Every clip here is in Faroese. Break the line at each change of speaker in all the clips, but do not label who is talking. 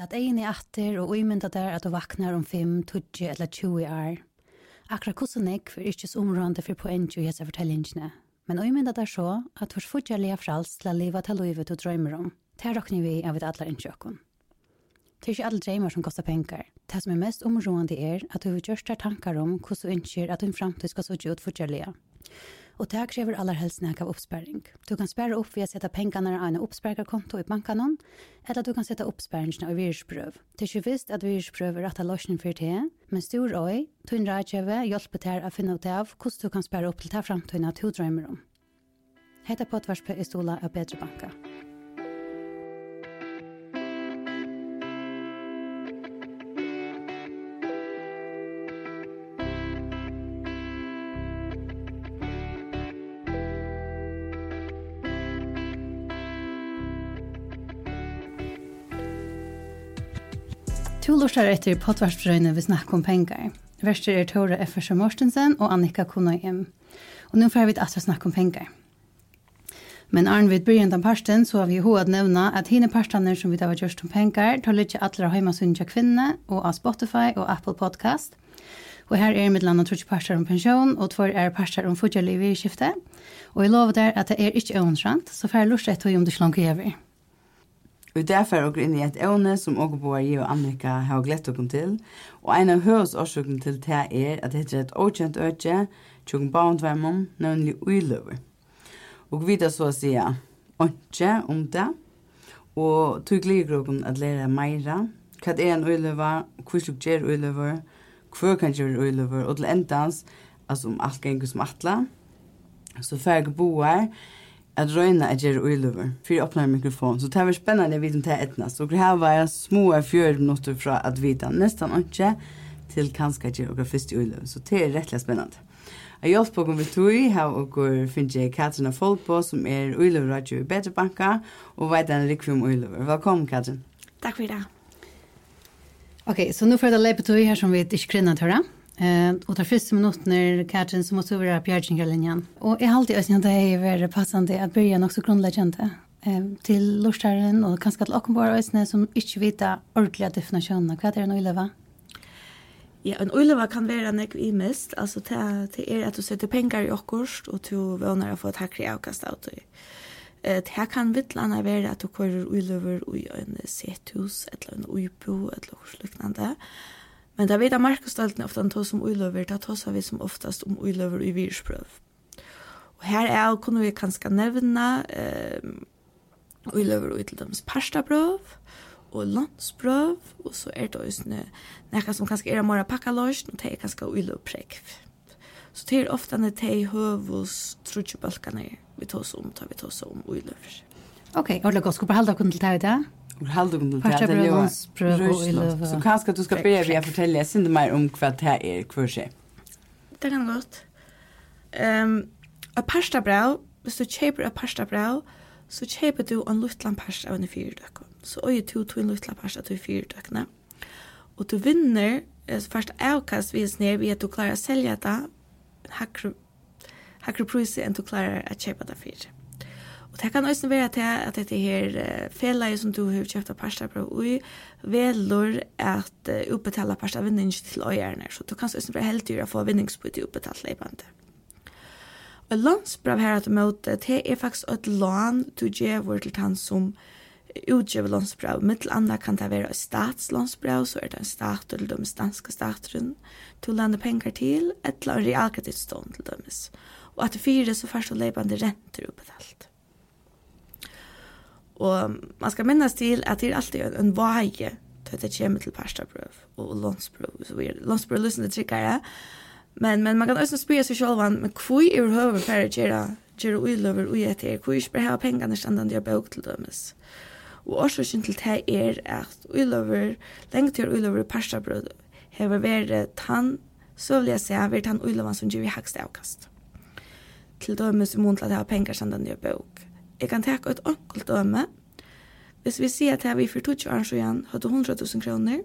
Lat egin i atter og uimynda der at du vaknar om 5, 20 eller 20 år. Akkurat hvordan jeg er ikke så områdende for poenget i hese fortellingene, men uimynda der så at du fortsatt lia frals til å leve til livet du drømmer om. Det råkner vi av et atler innkjøkken. Det er ikke alle drømmer som kostar penger. Det som er mest områdende er at du vil gjørst tankar om hvordan du ønsker at din framtid skal så ut fortsatt leve og det krever aller helst nek av oppsparing. Du kan spare upp via att sätta pengarna i en uppspärrarkonto i banken, eller du kan sette oppsparingene av virusprøv. Det er ikke visst att viruspröv är rätta løsning for det, men stor øy, du en rådgivare hjelper til å finna ut av hvordan du kan spare upp til det fremtiden at du drømmer om. Hette på et varspe i stola av Bedre Banka. lustar etter potvarsbrøyne vi snakker om penger. Verster er Tora Effersen Mortensen og Annika Kunoyem. Og nå får vi at snakke om penger. Men Arne vid början av parsten så har vi ju nevna nämna att parstene som vi har gjort om penger, tar lite alla hemma synja kvinna och av Spotify och Apple Podcast. Och här är med landa trutch parstar om pension och två är parstar om fortsatt liv i skifte. Och jag lovar där att det är inte onsrant så får jag lust att ta om det slank över.
Og derfor er dere inne i et evne som også boar i og Annika har glett dere til, og en av høres årsøkken til det er at det heter et åkjent øke, tjokken barntvermum, nøvnlig uiløver. Og vi så å si åkje om det, og tog ligger okkur at lære meira, hva er en uiløver, hva sluk gjer uiløver, hva kan gjøre uiløver, og til endans, altså om alt ganger som atla, så fer boer, at røyna er at uiluver, fyrir for åpner mikrofon. Så det var spennende å vite om det er etnast, og her var jeg små fjør minutter fra at vite nesten ikke til kanskje at gjøre først uiluver, Så det er rettelig spennende. Jeg hjelper på kommer tog, her og finner jeg Katrina Folbo, som er uiluver radio i Bedebanka, og vet en rikvig om uiløver. Velkommen, Katrin.
Takk for det.
Ok, så nå får jeg da løpe tog her som vi ikke krenner til det. Eh, och tar första minuten när Katrin som måste vara pjärtsingarlinjen. Och jag har alltid ösnat att det är passande att börja också grundläggande eh, till lorstaren och kanske till åkenbara ösnat som inte vita ordentliga definitioner. Vad är det en uileva?
Ja, en uileva kan vara en ekv mest. Alltså det, det är att du sätter pengar i åkerst och du vånar att få ett hackre avkast av dig. Det här kan vittlanda vara att du kör uilöver i en sethus eller en uipo eller något liknande. Men da vet at ofte ofta tar som uilöver, da tar vi som oftast om uilöver i virusprøv. Og her er kunne vi kanskje nevne eh, uilöver i til dems parstapröv, og landsprøv, og så er det også noe som kanskje er mer pakkaløst, og det er kanskje uilöprekv. Så det er ofte når det er høvus trutjebalkane vi tar om, tar vi tar om uilöver.
Ok, okay, ordentlig godt. Skal vi behalde dere til det
i dag? Hvor halde du det? Det är Så kanske du ska börja med att fortälla sig mer om vad det här är för sig.
Det kan gott. Um, a pasta brau, hvis du kjøper a pasta brau, så kjøper du en luttland pasta av en fyrdøk. Så øye du to en luttland pasta av fyrdøkene. Og du vinner først avkast vis ned ved at du klarer å selge det hakkere priser enn du klarer å kjøpe det fyrdøk. Og det kan også være til at dette her felaget som du har kjøpt av parsta på ui, velur at uh, utbetala parsta vinning til øyerne, så du kan også være heldig å få vinningsbytte utbetalt leibande. Og landsbrav her at du møte, det er faktisk et lån du gjør til han som utgjøver landsbrav. Mittel andre kan det være et statslandsbrav, så er det en stat eller de danske stateren å lande penger til, et eller annet realkreditstånd til dømes. Og at det fyrer så først og leibande renter utbetalt. Og man skal minnes til at det er alltid en vage til at det kommer til pastabröv og lånsbrøv. så er Lunchbröv lyssnar till trickare. Men men man kan også också spela sig själv men høyere for å gjøre gjøre uiløver og gjøre til. Hvor er kvui bare här pengarna ständan där bøk til dømes. Og også synd til det är att uilöver länge till uilöver pastabröv har vært tann, så vil jeg si, har vært tann uiløver som gjør i hakste avkast. Til dømes i mån till att ha pengar ständan där bøk Jeg kan ta et enkelt døme. Hvis vi sier at vi for 20 år siden hadde 100 000 kroner,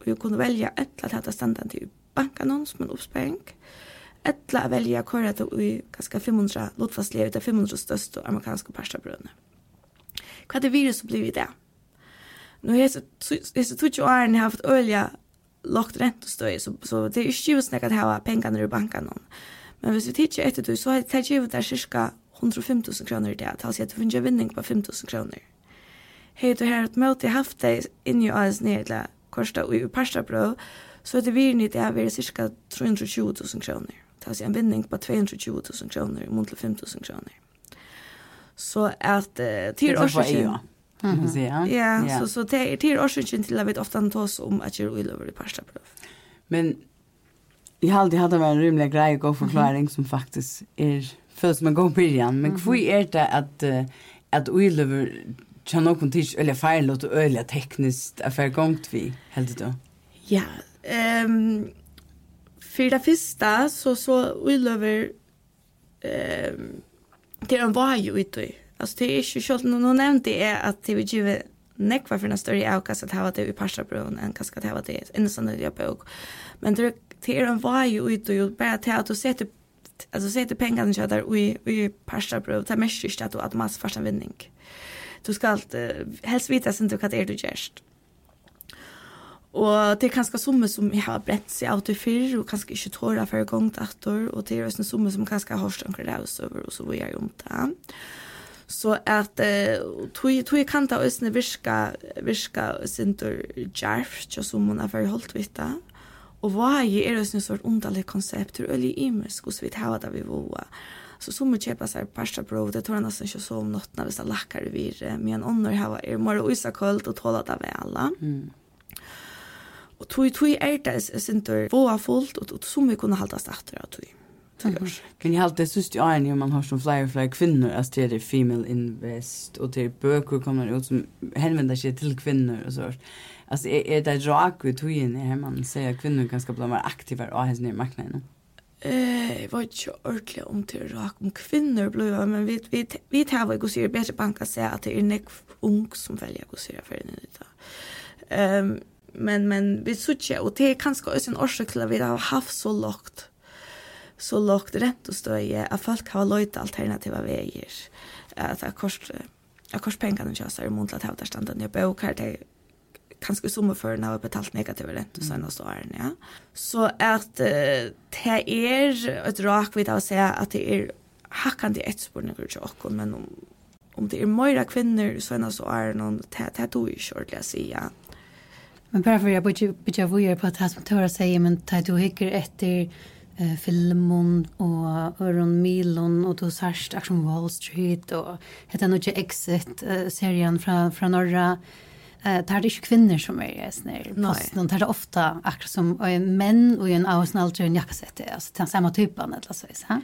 og vi kunne velge et eller annet standard stendte til bankannons som en oppsparing, eller annet velge det til i ganske 500 lotfastlige ut av 500 største amerikanske parstabrødene. Hva er det virus som blir i det? Nå er det 20 årene jeg har fått øye lagt rentestøy, så, så det er ikke just snakk at jeg har pengene i bankene. Men hvis vi tidser etter det, så har jeg givet der cirka 105.000 kronor i det. Alltså att du finner vinning på 5.000 kronor. Hej du här ett möte jag haft dig in i AS nedla korsta och i parstabröv så att det blir ni det är cirka 320.000 kronor. Alltså en vinning på 220.000 kronor mot 5.000 kronor. Så att uh, till årsdagen
Mm -hmm.
Ja, ja, så så det är till årsdagen till att vi ofta tar oss om att göra över i parstabröv.
Men Jag har alltid haft en rymlig grej och förklaring som faktiskt är føles som en god byrjan, men hvor er det at, at uilever kan noen tids øyla feil og øyla teknisk affær gongt vi, heldig du?
Ja, um, for det første så så uilever um, det er en vei ute. Altså det er ikke selv, nå nevnte jeg at det vil give nekva for en større avkast at hava det i parstabrøven enn kanskje at hava det i innestående diabog. Men det er en vei ute, bare til at du setter Alltså så heter pengarna som där vi vi pasta bro. Det mest just att du att massa fasta vinning. Du ska allt helst vita sen du vad är du gest. Och det är ganska summe som jag har brett sig av till fyr och kanske inte tåra för gång att och det är en summe som kanske har stått omkring det över och så vad jag gjort det. Så att tog tog kan ta ösne viska viska sinter jarf just som hon har förhållt vita. Og vaje er også en sort underlig konsept, det er øyelig imersk hos vi tar det vi voa. Så som vi kjøper seg pasta bro, det tar han nesten ikke så om nottene hvis det lakker vi vire, men ånder her er mer isa kølt og tåla det ved alle. Mm. Og tog, tog er det sinter voa fullt, og som vi kunne halda starter av tog.
Men jag alltid syns ju en man har som flyer flyer kvinnor att det är female invest och det är böcker kommer ut som hänvänder sig till kvinnor och sånt. Alltså är, är det rak vid tiden här man säger att kvinnor ganska blir mer aktiva och häns ner marknaden?
Eh, jag vet inte ordentligt om det är rak om kvinnor blir men vi vi vi tar vad går bättre banka säga att det är nek ung som väljer att se för den ut. Ehm men men vi söker och det är kanske också en orsak till att vi har haft så lågt så lågt räntestöje att folk har löjt alternativa vägar att kost att kostpengarna så är mot att hävda standarden jag bokar det kanske som och för när vi betalt negativ rent och såna så är Ja. Så att uh, det är ett rak vid att säga att det är hackande ett spår när det åkken, men om, om det er møyre kvinner de seneste årene, det, det er ju ikke att säga.
Men bara för jag borde borde vara på att ha som Tora säga men ta du hickar efter eh filmon och Öron Milon och då särskilt action Wall Street och heter nog Exit serien från från norra det er ikke kvinner som er i sånne posten, det er ofte akkurat som menn og en av sånne alder en jakkesett, altså den samme typen, eller så vis, ja?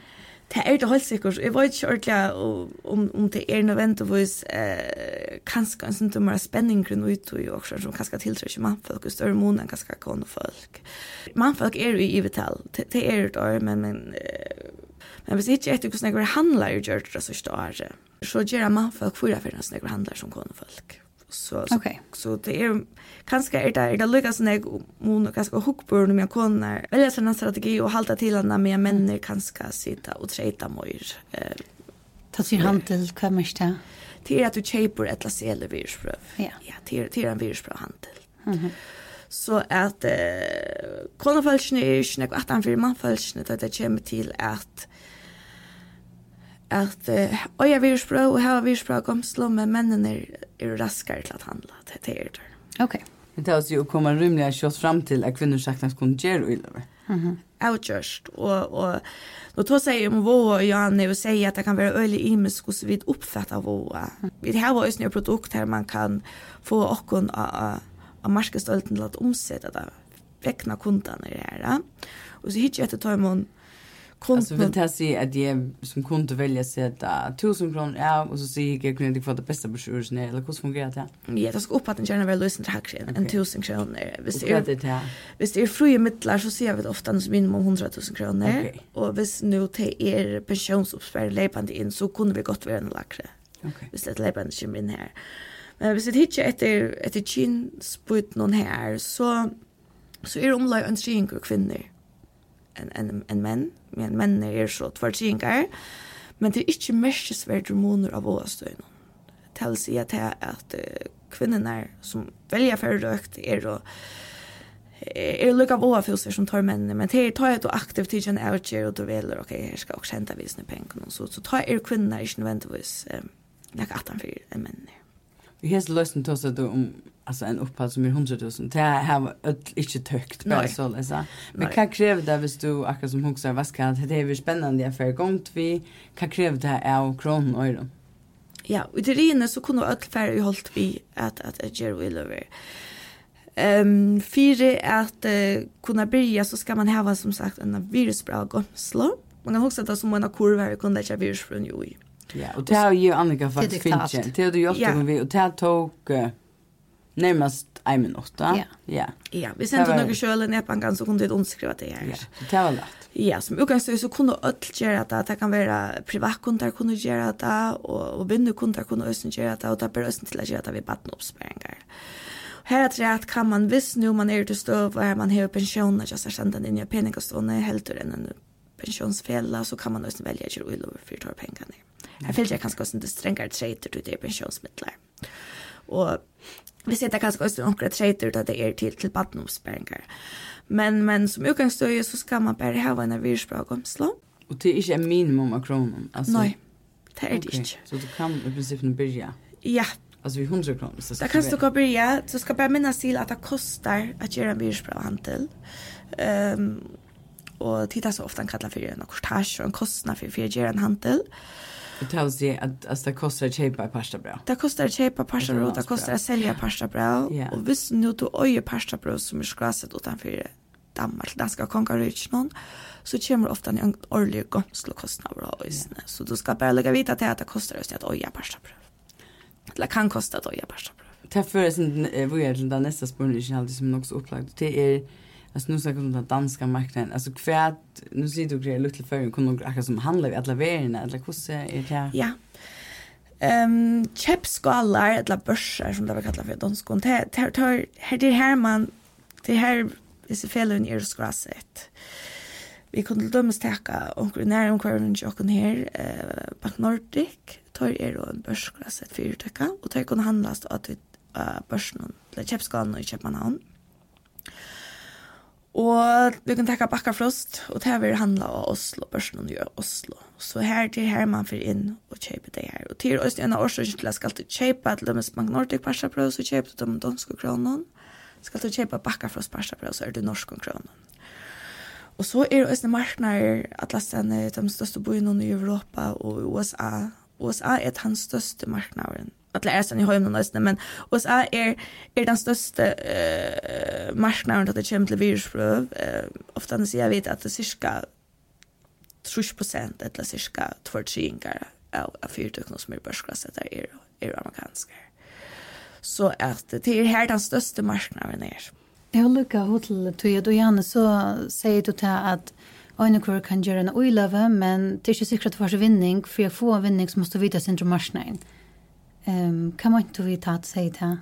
Det er det helt sikkert. Jeg vet ikke ordentlig om, om det er nødvendigvis eh, kanskje en sånn dummere spenning grunn ut og også som kanskje tiltrykker mannfolk og større mån enn kanskje konefolk. Mannfolk er jo i ivetall, det, det er det, men, men, eh, men hvis ikke etter hvordan jeg handler i gjør det så større, så gjør mannfolk fyra for hvordan jeg handler som konefolk. Så, så,
okay.
så det er kanskje er det, är det lyckas när mon och kanske kanskje när jag kommer eller så en strategi och hålla till henne med mennene kanske sitta och treite mer. Eh,
Ta til handel, hva mer det?
till att du chaper ett la sel virusprov
Ja.
ja till till det er en virusprøv handel.
Mm -hmm.
Så att eh, konefølsene er ikke noe att han fyrir att det kommer till att at uh, øya virusbrø og hava virusbrø komstlå, men mennene er, er raskere til at handla til det er der.
Ok.
Men det er også jo å komme rymlig kjøtt frem til at kvinner saknas kunne gjøre uiløver.
Mm -hmm.
Avgjørst. Og, og nå tar seg om vå og Janne og sier at det kan være øyelig imisk hvordan vi oppfatter våa. Vi har jo også nye produkt her man kan få åkken av, av markedstølten til å omsette det vekna kundene her. Og så hittir jeg etter tøymon
kunden... Alltså vill jag säga att jag som kunde välja sätta tusen kronor ja, och så säger jag att jag kunde inte få det bästa beskydelsen eller hur fungerar det?
Ja, det ska upp att den gärna väl lösen till högre än tusen kronor.
Hvis Visst är det här?
Hvis det är fria mittlar så ser vi det ofta som minimum 100 000 kronor. Okay. Och hvis nu till er pensionsuppspärr löpande in så kunde vi gott vara en lagre.
Okay.
Hvis det löpande kommer in här. Men hvis det hittar efter, efter kinsput någon här så, så är det omlag en tjejning kvinnor. Mm en en, en menn, men menn er så tvartringar, men det er ikke merkesvært hormoner av åstøyne. Det vil si at, at kvinnorna som väljer för rökt är då är lukka av åa fylser som tar männen. men det er ta et og aktivt tid kjenner jeg ikke, og du veler, ok, her skal også hente visne pengene, så, så ta er kvinnorna inte nödvändigtvis eh, lagt 18 för en mennene.
Vi har så lösen till oss att om alltså en upphall som är 100 000. Det har var inte tökt bara så läsa. Men vad kräver det hvis du akkurat som huxar vad ska det är väl spännande jag för gång vi vad kräver det av kron och öron.
Ja, och det är så kunde öll färre i hållt vi att att att göra vill över. Ehm för att uh, kunna börja så ska man ha som sagt en virusbra gomslo. Man kan också det som en kurva kunde jag virus från ju.
Ja, och det har ju Annika faktiskt finns. Det har du gjort med vi och det tog uh, närmast en minut. Ja.
Ja. Ja, vi sent några sköle ner på en ganska kunde ett underskriva det här.
Ja, det var lätt.
Ja, som utgangspunkt så kunne öll gjøre det, det kan være privatkunder kunne gjøre det og, og vinnerkunder kunne også gjøre det og det er bare også til å gjøre det ved barnuppspärringar. Her er det att kan man hvis nu man er til støv, og man har pensjoner, så er sända inn i penningastorna helt ur en pensionsfälla så kan man också välja att göra över för ta pengarna. Här finns jag kanske också inte strängare trader till det pensionsmedlar. Och vi ser det kanske också några trader där det är till till badnomspengar. Men men som utgångsstöje så ska man bara ha en virusbråkomsla.
Och det är inte en minimum av kronan.
Alltså, Nej, det är det okay. inte.
Så du kan i princip börja?
Ja,
Alltså vi 100 kronor.
Så det kan du gå börja. Så ska bara minnas till att det kostar att göra en byråsbra handel. Ehm... Um, och titta så ofta kallar för en kortage och en kostnad för för att göra en handel.
Det tar sig att att det kostar att köpa pasta bra.
Det kostar att köpa pasta bra, det kostar att sälja pasta bra. Yeah. Och visst nu du öje pasta bra som är skrasat utanför Danmark, danska någon. så kommer ofta en årlig gångslokostnad bra yeah. Så du ska bara lägga vita till att det kostar just att öja pasta bra. Det kan kosta att öja pasta bra.
Det för sen vad är det nästa spår som alltid som något upplagt. Det är alltså nu snackar om den danska marknaden. Alltså kvärt nu ser du grejer lite för kunde några akkurat som handlar i alla vägarna eller hur är det
ja. Ehm chepskallar eller börsar som det var kallat för danskon det här det här man det här är så fel en erskrasset vi kunde til dømes när onkur nær omkvarven tjokken här eh, Bank Nordic, tar er då en börskrasset för att täcka och tar kan handlas av uh, börsen eller kjøpskalen och i Kjøpmanhavn. Og vi kan takka Bakkafrost, og det vil handla av Oslo, børsen og Oslo. Så her til her man fyrir inn og kjøper det her. Og til oss en av årsøkjen til jeg skal til kjøpe et Lømmes Bank Nordic parsabrød, så kjøper du de danske kronen. Skal du kjøpe Bakkafrost parsabrød, så er det norske kronen. Og så er det også marknader, atlasen er de største boende i Europa og USA. USA er den største marknaden att lära sig i hemmen nästan men och så är är den största eh uh, marknaden att det kommer till virusprov eh, uh, ofta när jag vet att det cirka 30% eller cirka 2-3 av av fyrtökna som är börsklassat där är är amerikanska så att det är här den största marknaden är
Jag lukkar hotell till Tuja och Janne så säger du till att Ojna kan göra en ojlöve, men det är inte säkert för sig vinning, för jag får vinning så måste vi vita sin marknaden. Mm. Ehm kan man inte vita att säga det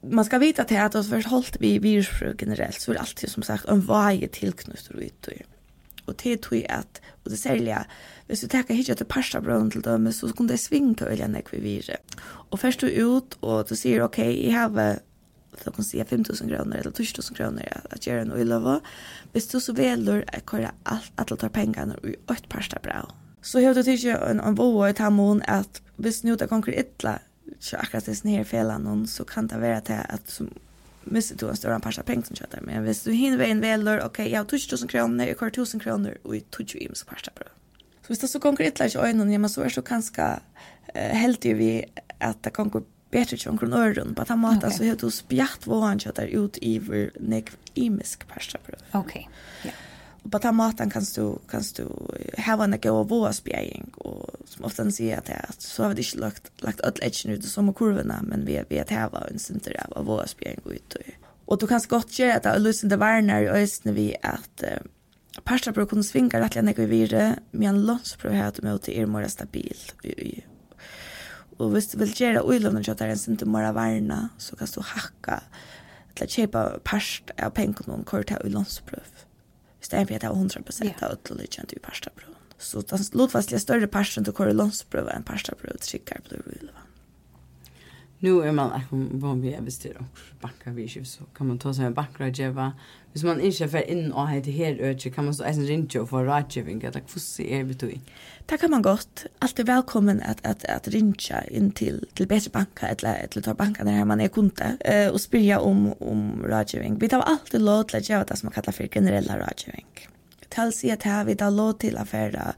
man ska veta till att oss förhållt vi virusfrö generellt så är det alltid som sagt en varje tillknut och ut Och det tror jag att, och det särliga, hvis du tackar hit till pasta brön till dem så skulle det svinga öliga när vi virus. Och först du ut och du säger okej, okay, jag har så kan säga 5000 kronor eller 2000 kronor att göra en öllava. Hvis du så väljer att köra allt, att ta pengarna och ett pasta brön. Så har du tycker en, en våg i tamon att hvis nu det konkret illa så akkurat det snär felan någon så kan det vara det att som miste du en större passa pengar som köter men hvis du hinner en välor okej okay, jag har 1000 kronor jag har 1000 kronor och i touch ims passa bra så hvis det så konkret illa så ögonen ja men så är så ganska helt ju vi att det kan gå bättre till från öron. på att han matar så heter du spjatt vad han köter ut i nek imisk passa bra
okej ja.
Och på den maten kan du, kan du häva en gå av vår spjäring. Och som ofta säger att det att så har vi inte lagt, lagt öll edgen ut i som kurvorna, men vi vi har häva en center av vår spjäring ut. Och och du kan gott göra att det är lusande värnar i östen vi att äh, Parsta bror kunde svinga rätt länge vi vidare, men lånsprov här att möta er mer stabil. Och visst du vill göra ojlovna tjötar en center mer värna så kan du hacka eller köpa parst av pengarna och korta ojlovna Så det er 100% av utlutjent i parstabrøven. Så den lotvastlige større parsten til Kåre Lånsbrøven enn pastabrøven til Kikkar blir vilva
nu är man att man vad vi är visst det backar vi ju så kan man ta sig en backra Hvis man inte för in och heter här öde kan man så ens ringa och få rådgivning att få se är vi då.
Det kan man gott. Allt är välkommen att att att ringa in till till bättre banka eller eller ta banka när man är kunde eh och spyrja om om rådgivning. Vi tar alltid låt att lägga det som man kallar för generella rådgivning. Tals i att här vi tar låt till affärer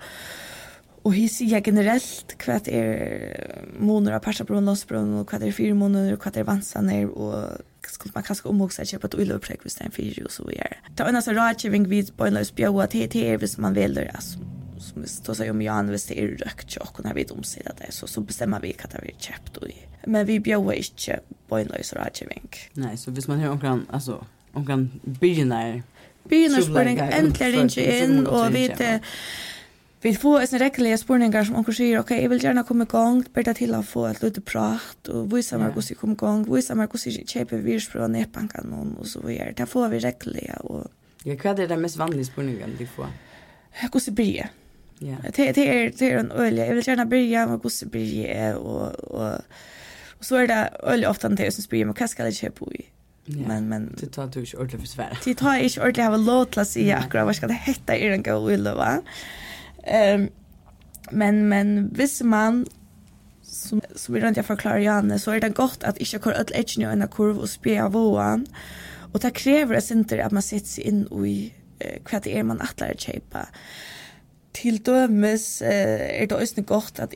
Og his sier generelt hva er måneder av persabron, lossbron, og hva er fire måneder, hva er vansaner, og skulle man kanskje omhugsa kjøpe et uilo prek hvis det er en fyrir og så videre. Det er en altså rådgivning vid bøgnløs bjøa til det er hvis man velger, altså, som vi tog seg om Jan, hvis det er røkt tjokk, og når vi domsider det, så, så bestemmer vi hva det er kjøpt og. Men vi bjøa ikke bøgnløs rådgivning.
Nei, så hvis man har omkran, altså, omkran byrjinær,
byrjinær spurning, endelig ringer inn, og vi til, Vi får en rekkeliga spurningar som onker sier, ok, jeg vil gjerne komme gong, ber det til å få et lite prat, og vise meg hvordan jeg kommer i gang, vise meg hvordan jeg kjøper virusprøv og nedbanker noen, og så videre. Det får vi rekkeliga. Og...
Ja, hva er det mest vanlige spurningene de får?
Hvordan jeg blir? Ja. Det, det, er, det er en øye. Jeg vil gjerne begynne med hvordan jeg blir og, og, og så er det øye ofte til jeg som spør, men hva skal jeg kjøpe i?
Ja, Men men det tar du inte ordentligt för svär.
Det tar inte ordentligt att ha låt la sig akkurat vad ska det heta i den gå ulla va? Ehm men, men visst man som som vill rent jag förklarar Janne så är det gott att inte köra ett edge nu i en kurv och spela våan. Och det kräver det inte att man sätter sig in i eh, vad det är man attlar att köpa. Till dömes eh, är det också gott att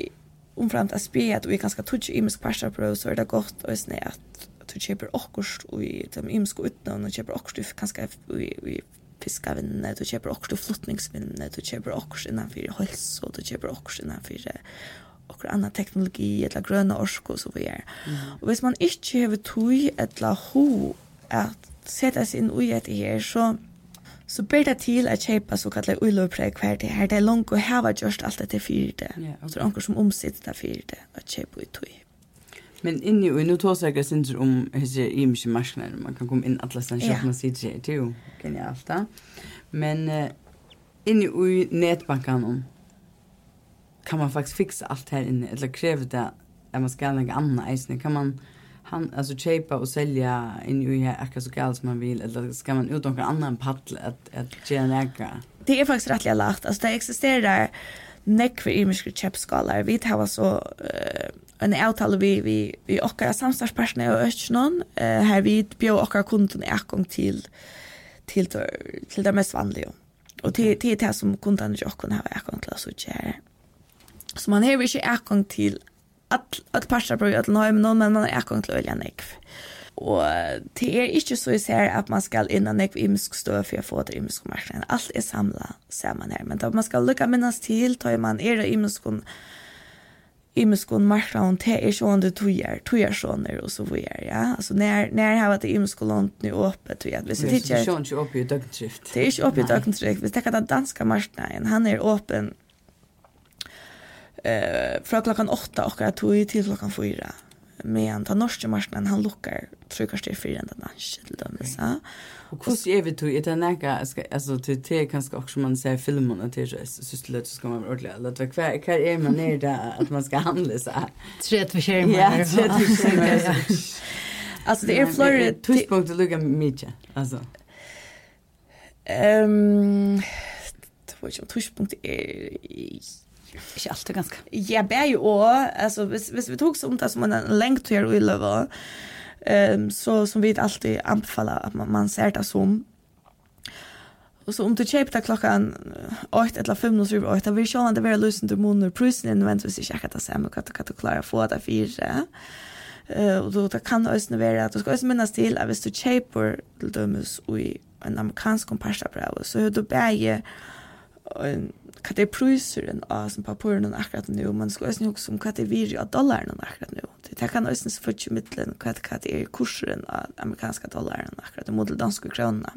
omframt att spela att vi ganska touch i misk pasta pro så är det gott och snä att du köper också i de imsko utan och köper också du kanske i fiskavinne, du kjøper okkur til flottningsvinne, du kjøper okkur innanfyr helse, du kjøper okkur innanfyr okkur annan teknologi, eller grøna orsko, og så videre. Mm. Og hvis man ikke hever tog, eller ho, at sette seg inn ui etter her, så så ber det til at kjøpa så kallet ulovpreg hver det her, det er langt å heva gjørst alt dette fyrt det. Yeah, okay. Så det er anker som omsitter det fyrt det, at kjøpa ui tog.
Men inni i nu tås jeg syns om hur i mycket marknader man kan komma in alla stan köpa sig det det jo genialt da. Men uh, inne i om, kan man faktiskt fixa allt här inne eller krever det at man skal lägga andra isen kan man han alltså köpa och sälja in i här akka så galt som man vill eller ska man ut någon annan paddel att att tjäna
Det är faktiskt rätt lagt. Alltså det existerar nekve imiske kjepskalar. Vi tar så uh, en avtale vi, vi, vi okkar samstagspartner og Øtjnån, uh, her vi bjør okkar kunden ekong til, til, til, til det mest vanlige. Og til, til det som kunden ikke okkar har ekong til å sitte. Så man har ikke ekong til at, at parter på Øtjnån, men man har ekong til å gjøre nekve. Og det er ikke så jeg ser at man skal innan jeg imisk stå for å få det imisk marknaden. Alt er samlet ser man her. Men da man skal lykke minnes til, tar man er det imiske imiskon marknaden, te er sånn det tøyer, tøyer sånne og så videre, ja. Altså, når, når har vært imiskon lånt nå åpet, tror jeg. hvis jeg
Det er ikke oppe i døgntrykt.
Det er ikke oppe i døgntrykt. Hvis det er den danske marknaden, han er åpen eh, fra klokken åtta akkurat tog til klokken fyra medan den norske marknaden han lukkar tror kanske det är fyra ända dans till dem så.
Och hur ser vi då i den här alltså till te kanske också man ser filmen att det är så slut så ska man ordla eller vad kvar kan är man ner där att man ska handla så.
Trätt för skärmar.
Ja, trätt för skärmar.
Alltså det är flera
tidpunkt att lugga mycket alltså.
Ehm um, det var ju tidpunkt är
Ikke alt er ganske.
Ja, ber jo også, altså, hvis, hvis vi tog sånt som en lengt til å løve, um, så som vi alltid anbefaler at man, man ser det som, Og så om du kjøper det klokkan 8 eller 5 og 7 og 8, da vil sjående være løsende til måneder. Prusen er nødvendigvis ikke akkurat det samme, hva du klarer å få det fire. Uh, og da kan det også være at du skal også minnes til at hvis du kjøper til dømes i en amerikansk komparstabrev, så har du bare en hva det er pruseren av som papuren akkurat nå, man skal også huske om hva det er viri av dollaren akkurat nå. Det kan også få ikke middelen hva det er kurseren av amerikanska dollaren akkurat mot danske kronene.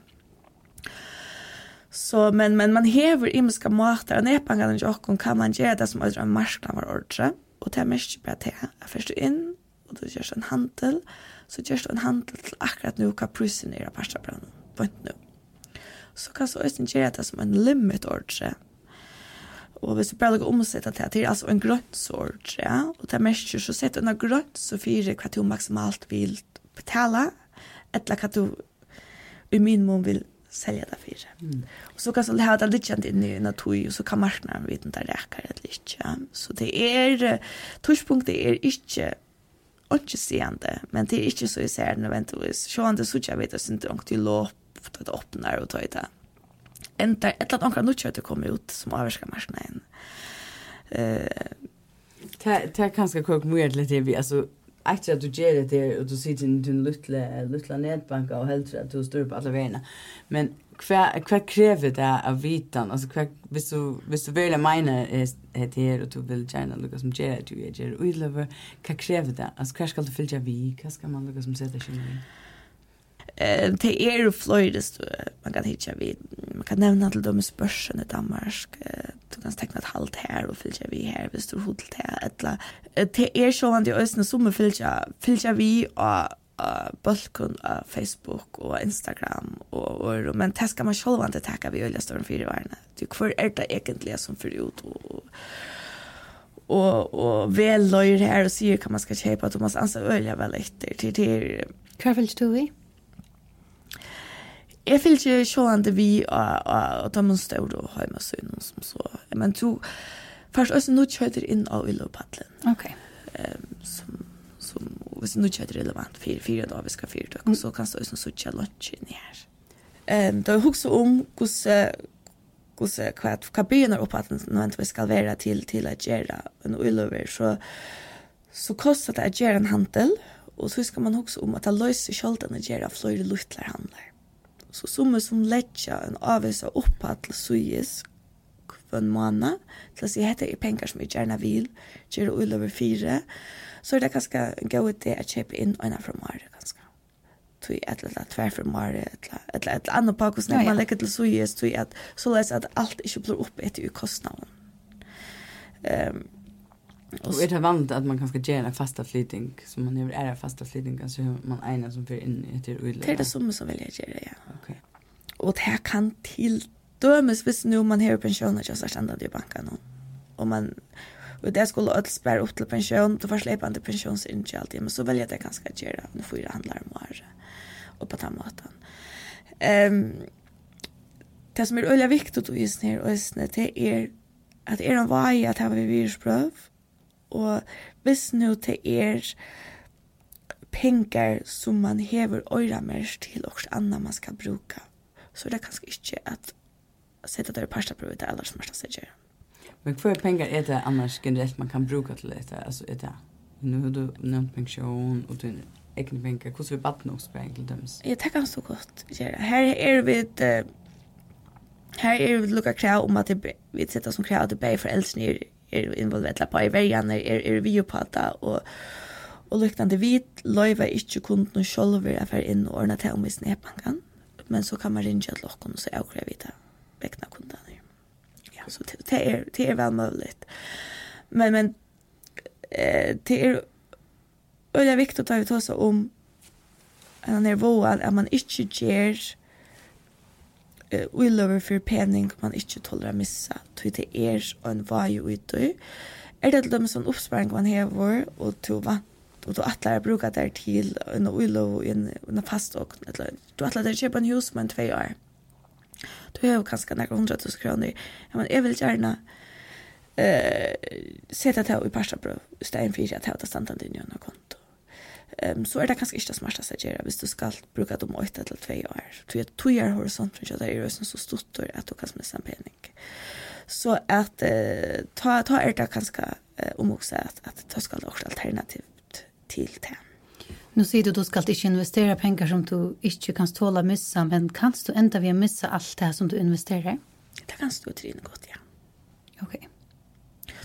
Så, men, men man hever imiska måter, og nedpangene til åkken kan man gjøre det som øyne en marknad var ordre, og det er mest bra til. Jeg først inn, og du gjør en handel, så gjør du en handel til akkurat nå hva prusen er av parstabrannen, vant nå. Så kan så også gjøre det som en limit ordre, Og hvis du bare lukker omsett at det er altså en grønnsord, ja, og det er mest så sett under grønt så fire hva du maksimalt vil betale, eller hva du i minimum vil selja det fire. Mm. Og så kan du ha det litt kjent inn i natur, og så kan marknaden vite om det reker eller ikke. Ja. Så det er, torspunktet er ikke ikke seende, men det er ikke så jeg ser nødvendigvis. Sjående så ikke jeg vet jeg synes det er ikke lov, det åpner og tøy det enda ett eller annat något kött kommer ut som avskar marknaden.
Eh ta ta kanske kok mer lite vi alltså Akta at du gjør det der, og du sitter i din lilla lilla nedbanka, og helt at du står på alle vägarna. Men hva, hva krever det av vitan Altså, hva, hvis, du hvis du vill mena det her, og du vil gjerne lukka som gjør det, du ger och lover hva krever det Altså, hva skal du fylla vi Hva skal man lukka som sätter sig
eh det er ju flöjdes man kan hitta vi man kan nämna till dem spörsen i Danmark du kan teckna ett halt här och fylla vi här visst du hotell här eller det så vant i ösna summe fylla fylla vi och bulkun av Facebook og Instagram og, og men det skal man selv vant til takke vi øyne større fire årene. Du, hvor er det egentlig som fyrer ut og, og, og vel løyer her og sier hva man skal kjøpe at du må Ansa øyne vel etter til til
Hva vil du i?
jag vill ju se inte vi og ta ta man og ha med så någon som så men to, først også nå kjøter inn av illopatlen.
Ok.
Um, som som hvis nå kjøter relevant fire, fire dagar vi ska fyra dagar så kan det så så lunch inn her. Um, da jeg husker om hvordan hur kvart kabiner upp att nu vi skal være til til att göra en ulover så så kostar det att göra en handel og så skal man också om at det löser skölden att göra flöjde luttlar handlar. Så som som letja en avvisa oppa til suyes kvann måned, til å si hette er penger som vi gjerne vil, gjør det ulover fire, så er det ganske gøy til å kjøpe inn øyne fra Mare, ganske. Tui et eller annet tver fra Mare, et eller annet annet på hvordan man legger til suyes, tui at så leis at alt ikke blir oppe etter ukostnaden. Um,
Och är det vanligt att man kanske gör en fasta flytning som man gör är fasta flytning alltså man ena som för in i det.
Det är det som som vill jag göra ja. Okej. Okay. Och det här kan till dömes visst nu man har pension och så det i banken nu. Och man och det skulle öll spara upp till pension då får släpa inte alltid, men så väljer jag det ganska att göra nu får det handlar om och på tamatan. Ehm um, det som är öliga viktigt och just ner och det är att er en vaj att ha vi viruspröv og hvis nu det er pengar som man hever øyra mer til og anna man skal bruka, så er det kanskje ikke at sette det i parstaprøve til aller smørsta seg
Men hva pengar er det annars generelt man kan bruka til dette? Altså er det, nu har du nevnt pensjon og du egne pengar, hvordan vil baden også på enkelt
dømes? Jeg tenker så godt, Gjera. Her er vi et, her er vi lukka krav om at vi setter som krav at det bare foreldrene er involvert på i verjaner, er, er vi jo på det, og, og lyktende vi løyve ikke kunden selv å være inn og ordne til om vi snedbanken, men så kan man ringe til lokken og så avgrever vi det vekkene kundene. Ja, så det det er, det er vel mulig. Men, men eh, det er veldig viktig å ta ut også om en nivå at man ikke gjør uh, uiløver for pening man ikke tåler å missa, tog det er en vei utøy. Er det til dem som oppsparing man hever, og to vant og du atlar å bruka der til en uilov og en fast og du atlar å kjøpe en hus med en tvei år du har kanskje nærmere hundra tusen kroner ja, men jeg vil gjerne eh, sette det i parstabrøv i stedet for at jeg har standard i en konto um, så er det kanskje ikke det smarteste å gjøre hvis du skal bruke dem 8 eller 2 år. Du vet, 2 år horisont, tror det er så stort at du kan miste en pening. Så at, uh, ta, ta er det kanskje uh, omvokse at, at det skal være alternativt til det.
Nu säger du du ska inte investera pengar som du inte kan tåla missa, men kan du enda ved missa allt det som du investerar?
Det kan du trine gott, ja.
Okej. Okay.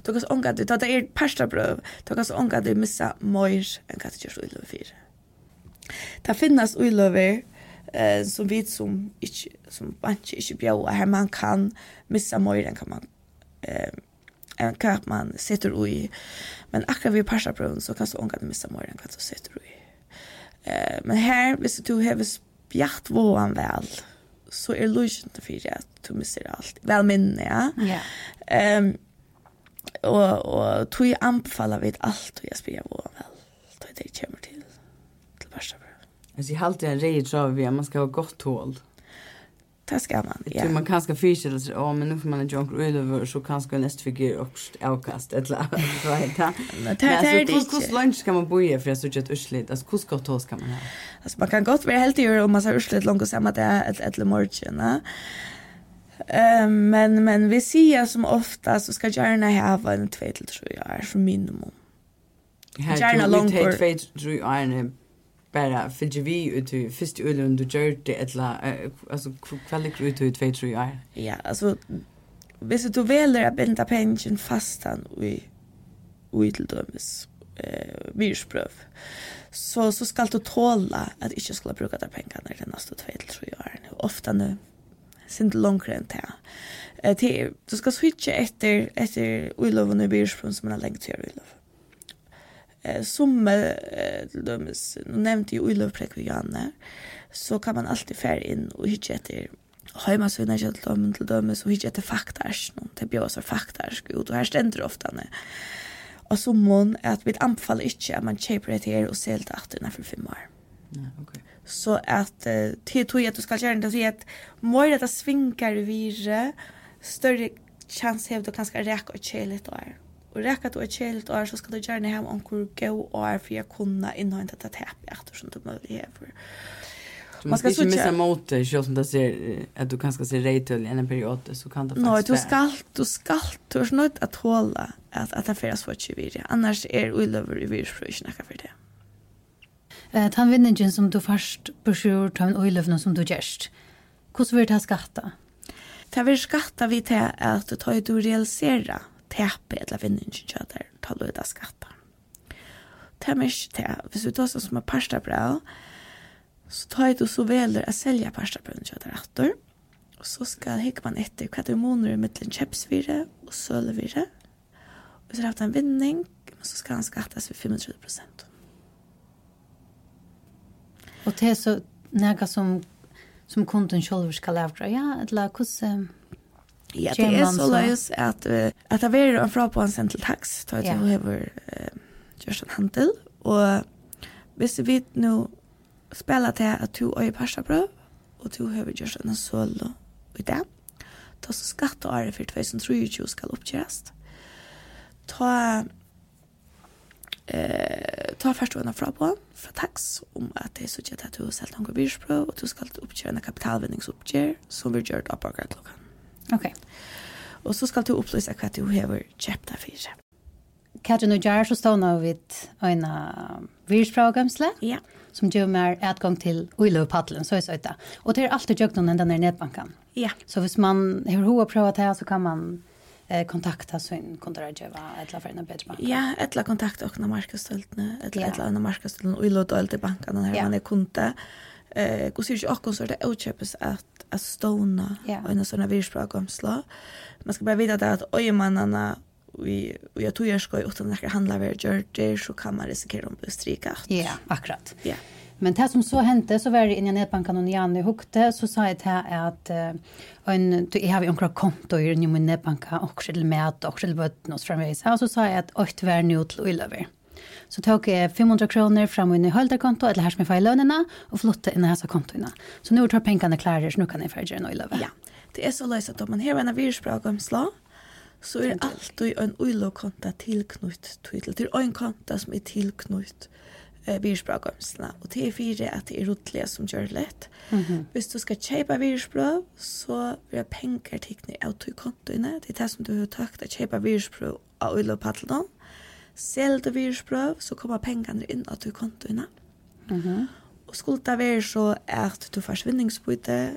Du kan ånga du, ta det er persta brøv, du kan ånga du missa mer enn hva du gjørs uiløver fire. Det finnes uiløver eh, som vet som ikke, som ikke, ikke bjøver her, man kan missa mer enn hva man eh, enn hva man sitter ui. Men akkurat vi persta brøven så kan du ånga du missa mer enn hva du sitter ui. Eh, men her, hvis du har spjatt våan vel, så er løsjent for at du misser alt. Vel minne, ja.
Ja. Yeah.
Um, og, og tog jeg anbefaler vidt alt og jeg spyrer på vel, tog jeg det kommer til, til bæsta
bra. Altså, jeg halte en rei trav vi, man skal ha gott tål.
Det skal man,
ja. Man kan skal fyrkjela seg, å, men nu får man en junk ulover, så kan skal neste figur oppst avkast, et eller annet, right,
ha?
Men altså,
hos
lunch kan man boje, for jeg synes ikke et urslit, altså, hos godt tål skal man ha?
Altså, man kan godt være heldig, om man ser urslit langt og samme det, et eller morgen, ja. Eh, men men vi ser som ofta så ska gärna ha en två till tre år som minimum. Gärna långt
för två till tre år bara för vi ut i första ölen du gör det ettla alltså kvällig ut i två tre år.
Ja, alltså hvis du väljer att binda pension fastan i i till dömes eh virusprøv. Så så skal du tåla at ikkje skulle bruka der pengane de neste 2 til 3 årene. Ofta nu sint långre enn det. Eh, til, du skal switcha etter, etter uloven i byrsprung som man har lengt til uloven. Eh, som eh, til dømes, nå nevnte jo Janne så kan man alltid fære inn og hitje etter heimasvinna til dømen till dømes, og hitje etter faktars någon till bjösa faktars faktarsk, och här ständer ofta när Og så må at vi anbefaler ikke at man kjøper det her og selger det etter innenfor fem år.
Ja, okay
så att uh, till tog att du ska göra det så att mer att svinkar vire större chans har du kanske räcka och chilla lite där. Och räcka att och chilla lite där så ska du gärna hem om gå och är för jag kunna inhämta det här efter som du möjlighet
för.
Man ska
inte missa mot det, så som det ser att du kanske ser rätt till en period så kan det faktiskt.
Nej,
du
ska du ska du snart att hålla att att det färdas för 20 Annars är det utöver i virusfrysna för det.
Eh, tan vinningen som du først beskyr, en øyløvna som du gjerst. Hvordan vil det skatta?
Det vil skatta vi til at du tar du realisera tepe eller vinningen kjøter, tar du det skatta. Det er mye til, hvis du tar sånn som er parstabrev, så tar du så veler å selge parstabrev kjøter etter, og så skal hikke man etter hva du måneder mellom kjøpsvire og sølevire, og så har haft en vinning, men så skal han skattas ved 25 prosent.
Och det är så några som som kunden själv ska lära ja eller hur
Ja, det
är
så lös att att det är en fråga på en central tax tar jag över just en handel och visst vi nu spela til at du är pasta prov og du har just en solo i det. Da så skatteåret for 2023 skal uppgöras. Ta eh ta først en fra på, fra tax, om at det er sånn at du har selv noen byrsprøv, og du skal oppgjøre en kapitalvinningsoppgjør, som vi gjør opp akkurat klokken.
Ok.
Og så skal du opplyse hva du hever kjøpt deg for.
Katrin og Jar så stående vidt en byrsprøvgømsle,
ja.
som gjør mer adgang til Uiløvpaddelen, så er det. Og det er alltid gjøkt noen den der nedbanken.
Ja.
Så hvis man har hva prøvd her, så kan man eh kontakta sin kontrajeva eller för en bättre bank.
Ja, eller kontakta och marknadsstöltne, eller etla na marknadsstöltne och låt allt i banken när
yeah.
man är kunde. Eh, och så är ju också så det outköpes att att stona
yeah.
och en sån här. Man ska bara veta det att ojmannarna vi vi jag tror jag ska utan att handla över George så kan man riskera att bli strikat.
Ja, akkurat.
Ja. Yeah.
Men det som så hendte, så var det innan netbanken og Janne hukte så sa jeg til at uh, en du har ju omkring konto i min og och själv med och själv bötten och framvis. Og så sa jeg at åkt var nu till Ullaver. Så tok jeg 500 kroner fram i hölderkonto eller her som jeg får i og och inn in i hese kontoene. Så nå tar pengene klare, så nå kan jag färdiga en Ullaver.
Ja, det är så löst att om man har en virusbråkomslag så er det alltid en ulokonta tilknytt til. Det er en konta som er tilknytt eh, virusbrødgømsene. och det är fire att det är rotliga som gör det lett.
Mm -hmm.
Hvis du skal kjøpe virusbrød, så vil jeg penger tikkene av to kontoene. Det er det som du har takt å kjøpe virusbrød av ulo paddelene. Selv du virusbrød, så kommer pengene inn av to kontoene.
Mm -hmm.
Og skulle det være så at du får svinningsbyte,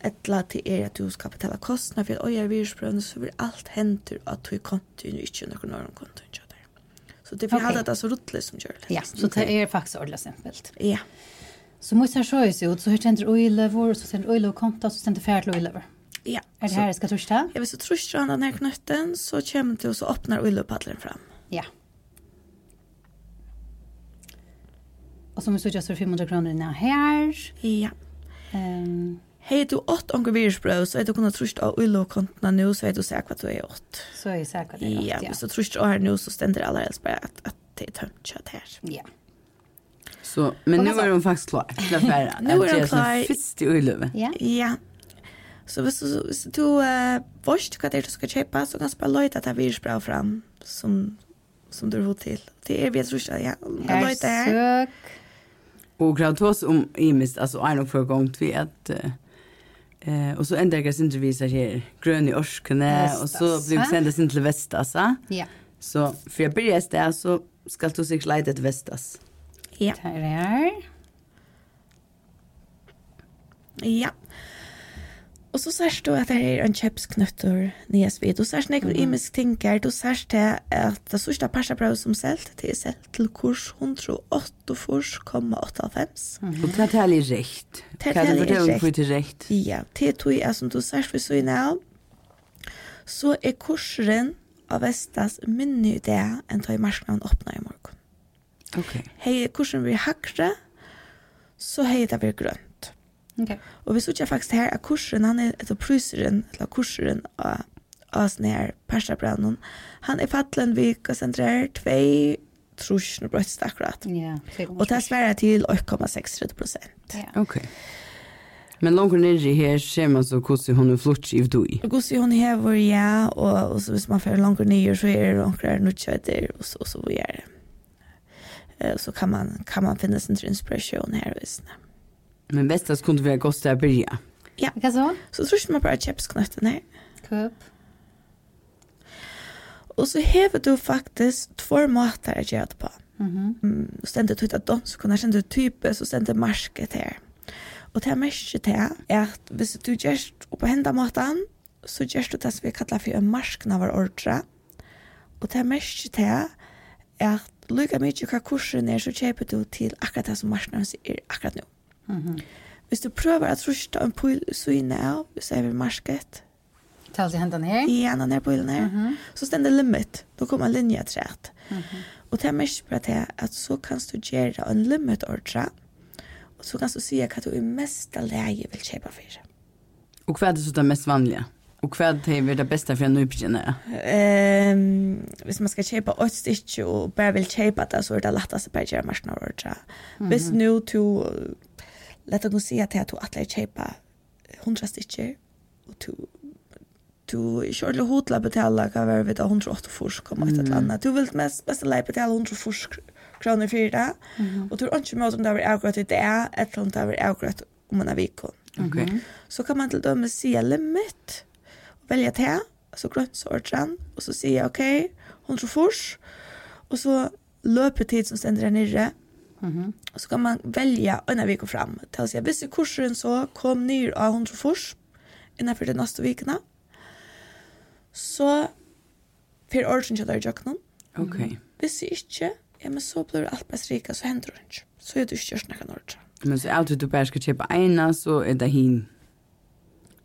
etla til er at du skal betala kostnader for å gjøre virusprøvene, så vil alt hente at du kontoen ikke under noen kontoen. Så det vi
okay.
hade det så ruttligt som gör det.
Ja, så det är faktiskt ordentligt simpelt.
Ja.
Så måste jag sjöja sig ut så hur tänder oilever så tänder oilever konta så tänder färdigt oilever.
Ja.
Är det här
ska torsta? Jag vill så han den här knötten så kommer det och så öppnar oileverpaddlen fram.
Ja. Och så måste jag så 500 kronor innan här.
Ja.
Ehm um,
Hei du åt onker virusbrød, så er du kunnet trusht av ulokontene nå, så er du sikker hva du er åt.
Så er jeg sier hva du er åt,
ja. Hvis du trusht av her nå, så stender det allerede bare at, at det er tømt kjøtt her.
Ja.
Så, men nu er hun faktisk klar til å
fære. Nå er hun klar.
Fyrst i ulove.
Ja.
Ja. Så hvis du, hvis du uh, vorst hva det er du skal kjøpe, så kan du bare løyte at det er virusbrød fram som, som du har fått til. Det er vi trusht av, ja. Her
søk.
Og grad oss om imist, altså er nok for gångt vi at... Uh, Eh och så ändrar jag sin visar här grön i orskene och så blir det sända sin till Vestas.
Ja.
Så för jag börjar där så ska du sig slida till Vestas.
Ja.
Där är.
Ja. Og så sørst du at det er en kjøpsknøttur nyes vid. Du sørst nekker mm. imisk tinker. Du sørst det at det sørste parsabrød som selt, det er selt til kurs
188,85. Mm. Og
det
er
litt
rett.
Det
er litt rett.
Ja, det er tog jeg som du sørst vi så i navn. Så er kurseren av Vestas minne i det enn da i marsknaden åpna i morgen.
Okay.
Hei, kursen blir hakre, så hei det blir grønt.
Okay.
Og vi sutja faktisk her at kursen, han er etter pruseren, eller kursen av, av sånne her persabrannen, han er fattelen vik og sentrer tvei trusjen og brøst akkurat.
Ja,
og det sverre til 8,6 prosent.
Yeah.
Ok. Men langt i her ser man så hvordan hun er flott i
vdui. Hvordan hun hever, ja, og, og så hvis man fer langt nere så er det anker nødkjøter, og så, og så videre. Så kan man, kan man finne sin inspirasjon her og sånn.
Men bästast kunde vi ha gått där börja. Ja.
Vad så?
Så tror man bara chipsknötten här.
Kupp.
Och så häver du faktiskt två måter att göra det på. Mm -hmm. mm, ständer du att danskunnar, ständer du så ständer marsket här. Och det er märket til är att hvis du gjør det på hända måten, så gjør du det som vi kallar för en marsknavar ordre. Och det er märket til är att lika mycket hva kursen er, så köper du till akkurat det som marsknavaren sier akkurat. Mm
Mm -hmm.
Hvis du prøver at rusta en pil syne av, så er vi marsket.
Tal til hendene her?
Ja, hendene her, pilen her.
Mm -hmm.
Så stender limit. Da kommer linje til
rett. Mm -hmm.
Og det er mest bra til at så kan du gjøre en limit ordre, og så kan du si hva du i mest leie vil kjøpe for.
Og hva er det så det mest vanlige? Og hva er det beste for en nybegynner?
Um, hvis man skal kjøpe et stykke og bare vil kjøpe det, så er det lettest å bare gjøre marsjen ordre. Mm -hmm. Hvis nå du Lett å si at du atler kjøpe hundra stikker, og du du ikke ordentlig hod betala å betale hva var vi da 108 fors om et eller annet. Du vil mest best å betala 100 fors kroner for det, og du er ikke med om det er akkurat i det, eller om det var akkurat om man aviko.
Okej.
Så kan man til dømme si limit, og velge til, så grønt så ordren, og så sier jeg ok, 100 fors og så löper tid som stender her nere,
Mm
-hmm. Så kan man välja en vecka fram. Till att säga, visst kursen så kom ner av 100 fors innanför de nästa veckorna. Så för orsen kjallar jag någon.
Okej.
Hvis Visst inte, ja men så blir allt bäst rika så händer det inte. Så är du inte görs någon orsen.
Men så alltid du bara ska köpa ena så är det hin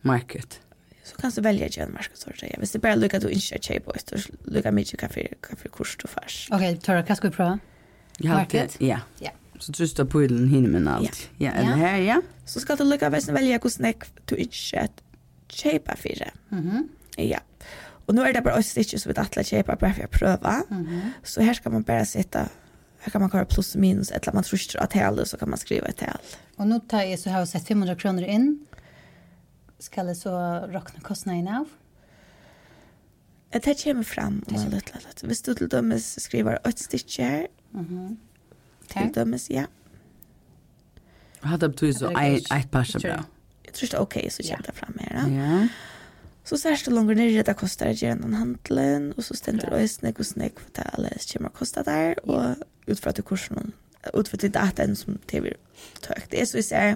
market.
Så kan du välja en marknadsföretag. Ja, vill det bara lyckas du inte köpa ett och lyckas mycket kaffe, kaffe kurs du färs.
Okej, okay, Tora, vad ska vi prova? Market?
Ja.
Ja.
Så trøster på den hinne med alt. Ja, ja.
ja.
her, ja.
Så skal du lukka vesten velger hvordan jeg du ikke kjøper fire. Mm
-hmm.
Ja. Og nå er det bare oss ikke så vidt atle kjøper bare for å prøve.
Mm -hmm.
Så her skal man bare sitte Her kan man kalla plus og minus, eller man tror at tal, så kan man skriva et tal.
Og nå tar jeg så har jeg sett 500 kroner inn. Skal jeg så råkne kostnadene av?
Det kommer fram.
Det kommer.
Hvis du til dømes skriver et stykke her,
Mhm.
Okay.
Det
dömes, ja.
Hva
hadde betyr så
ett par så bra?
Jeg tror det er ok, så kommer det fram her. Ja. Så särskilt det långt ner det kostar koster ikke en handlen och så
stender
det øyne, och snakk för det alle kommer å koste der, og ut fra til kursen, ut fra til dataen som TV tøkt. Det är så vi ser,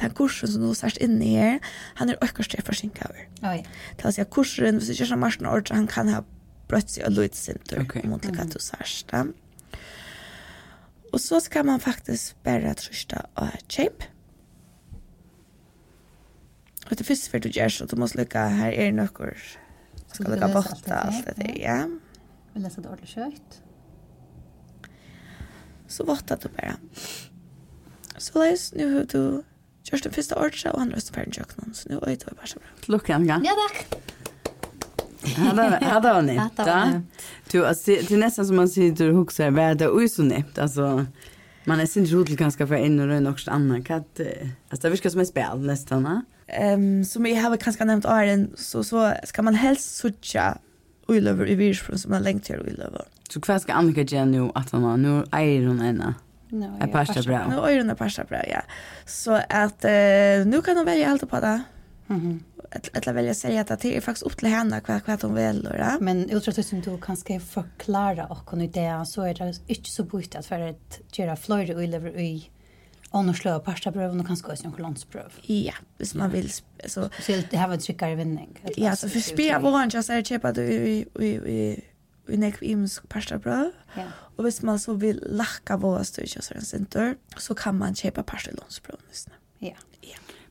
den kursen som nå særst inne i her, han er økker stref for sin kaver.
Oi.
Det vil si at kursen, hvis du ikke er sånn marsjen han kan ha brøtt seg og løyt sin tur,
okay.
mot det du særst. Mm Och så ska man faktiskt bara trysta och shape. Och det första för du gör så att du måste lycka, här är några ska lycka
bort allt det
där, ja.
Vi läser det ordentligt kött.
Så vart du bara. Så läs nu hur du Kjørsten første ordet, og han røste ferdig kjøkkenen, så nå er det bare så bra.
Lukke, ja.
Ja, takk.
Ja, det var ja, det var nytt. Du, alltså, det är nästan som man sitter och huxar värda och så nytt. Alltså, man är sin rolig ganska för en och en och annan katt. Alltså, det virkar som ett spel nästan.
Um, som jag har kanske nämnt Arin, så, så ska man helst sutja uilöver i virusfrun som man längt till uilöver.
Så vad ska Annika göra nu att hon nu är hon ena?
No,
är pasta bra.
Nu är det är pasta bra, ja. Så att uh, nu kan hon välja allt på det.
Mm
eller välja säga att det är faktiskt upp till henne vad vad hon vill då.
Men utrot som du kanske förklara och kunna det så är det inte så bort att för att göra flöjde och lever i annars slå pastabröv och kanske också någon landsbröv.
Ja, hvis man vill så
så det här var tryckare vinning.
Ja, så för spela våran just är chepa du i i i vi nek imsk bra.
Ja.
Och hvis man så vill lacka våra styrkjøseren sin så kan man köpa pastalonsbröd nästan.
Ja.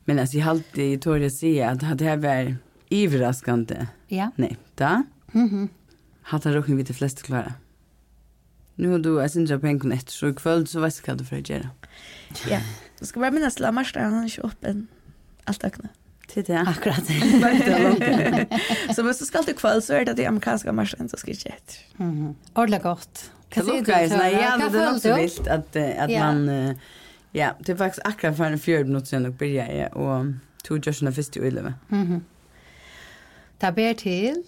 Men alltså jag hade i tåg att säga att det här var överraskande.
Ja.
Nej, da.
Mhm.
Mm hade jag råkning vid de flesta klara. Nu har du jag syns jag pengarna efter så i kväll så vet jag vad du får göra.
Ja. Du ska bara minnas la marstan han är öppen. Allt ökna.
Till det.
Akkurat.
så måste ska alltid kväll så är det det amerikanska marstan så ska jag
efter. Mhm. Ordla
gott. Kan se det. Ja, det är så vilt att
att
man Ja, det er faktisk akkurat for en fjärd minut sedan och började jag och tog Joshua först i öjlöva.
Mm Ta ber til,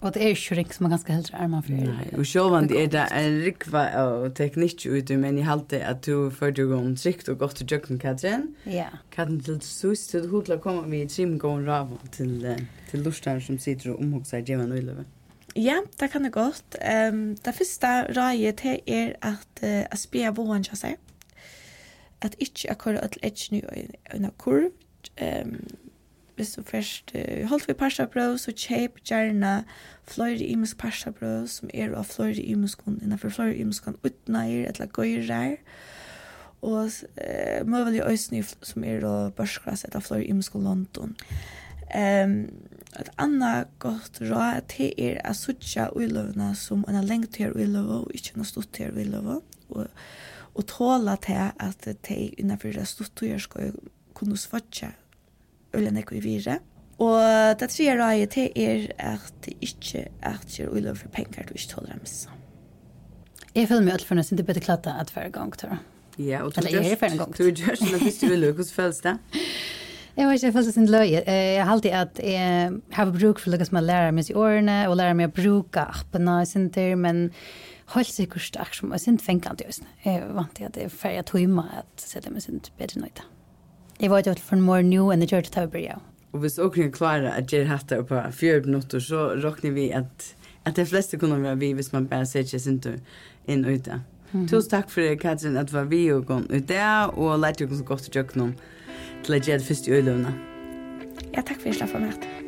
og det er ikke rik som man ganske helt armar för. Nej,
och så var det där en rikva og teknikk ute, men jeg halte at du för jo om trygt og godt til jøkken, Katrin.
Ja.
Katrin til sus till hotla komma vi i trim går rav till til lustar som sitter og omhuxar Jimmy och öjlöva.
Ja, det kan det godt. Um, det første røyet er at uh, jeg spiller våren til seg. Mm at ikke jeg at til nu i en kurv. Um, hvis du først uh, holdt vi parstabrød, så kjøp gjerne fløyre imensk parstabrød, som er av fløyre imenskunn, innenfor fløyre imenskunn utneier, eller gøyrer, og uh, møvelig øyne som er av børsgras, etter fløyre imenskunn London. Um, et annet godt råd till er att suttje uiløvene som en längt till ulöv och inte en stort till ulöv och og tåla til at de innenfor det stortøyer skal kunne svotje ølen i vire. Og det tredje rådet til er at det ikke er at det er for penger du ikke tåler dem så.
Jeg føler meg alt for nesten det bedre klatta at hver gang, tror jeg.
Ja, og du
gjør det.
Du gjør det, men hvis du vil, hvordan føles det?
Jeg vet ikke, jeg føler sin løye. Jeg har alltid at jeg har bruk for noe som jeg lærer meg i årene, og lære meg å bruke appene i sin sånt, men helt sikkert sterk som er sin fengende just. Jeg er vant til at det er ferdig at timer at sette meg sin bedre nøyta. Jeg var jo for more new enn det gjør til å bli
Og hvis dere klarer at gjøre hatt det på fjord minutter, så råkner vi at, at de fleste kunne være vi hvis man bare ser ikke sin tur inn og ute. Tusen takk for det, Katrin, at var vi og kom ut der, og lærte dere så godt å gjøre noen til å gjøre det første i øyeløvene.
Ja, takk for at jeg slapp av meg.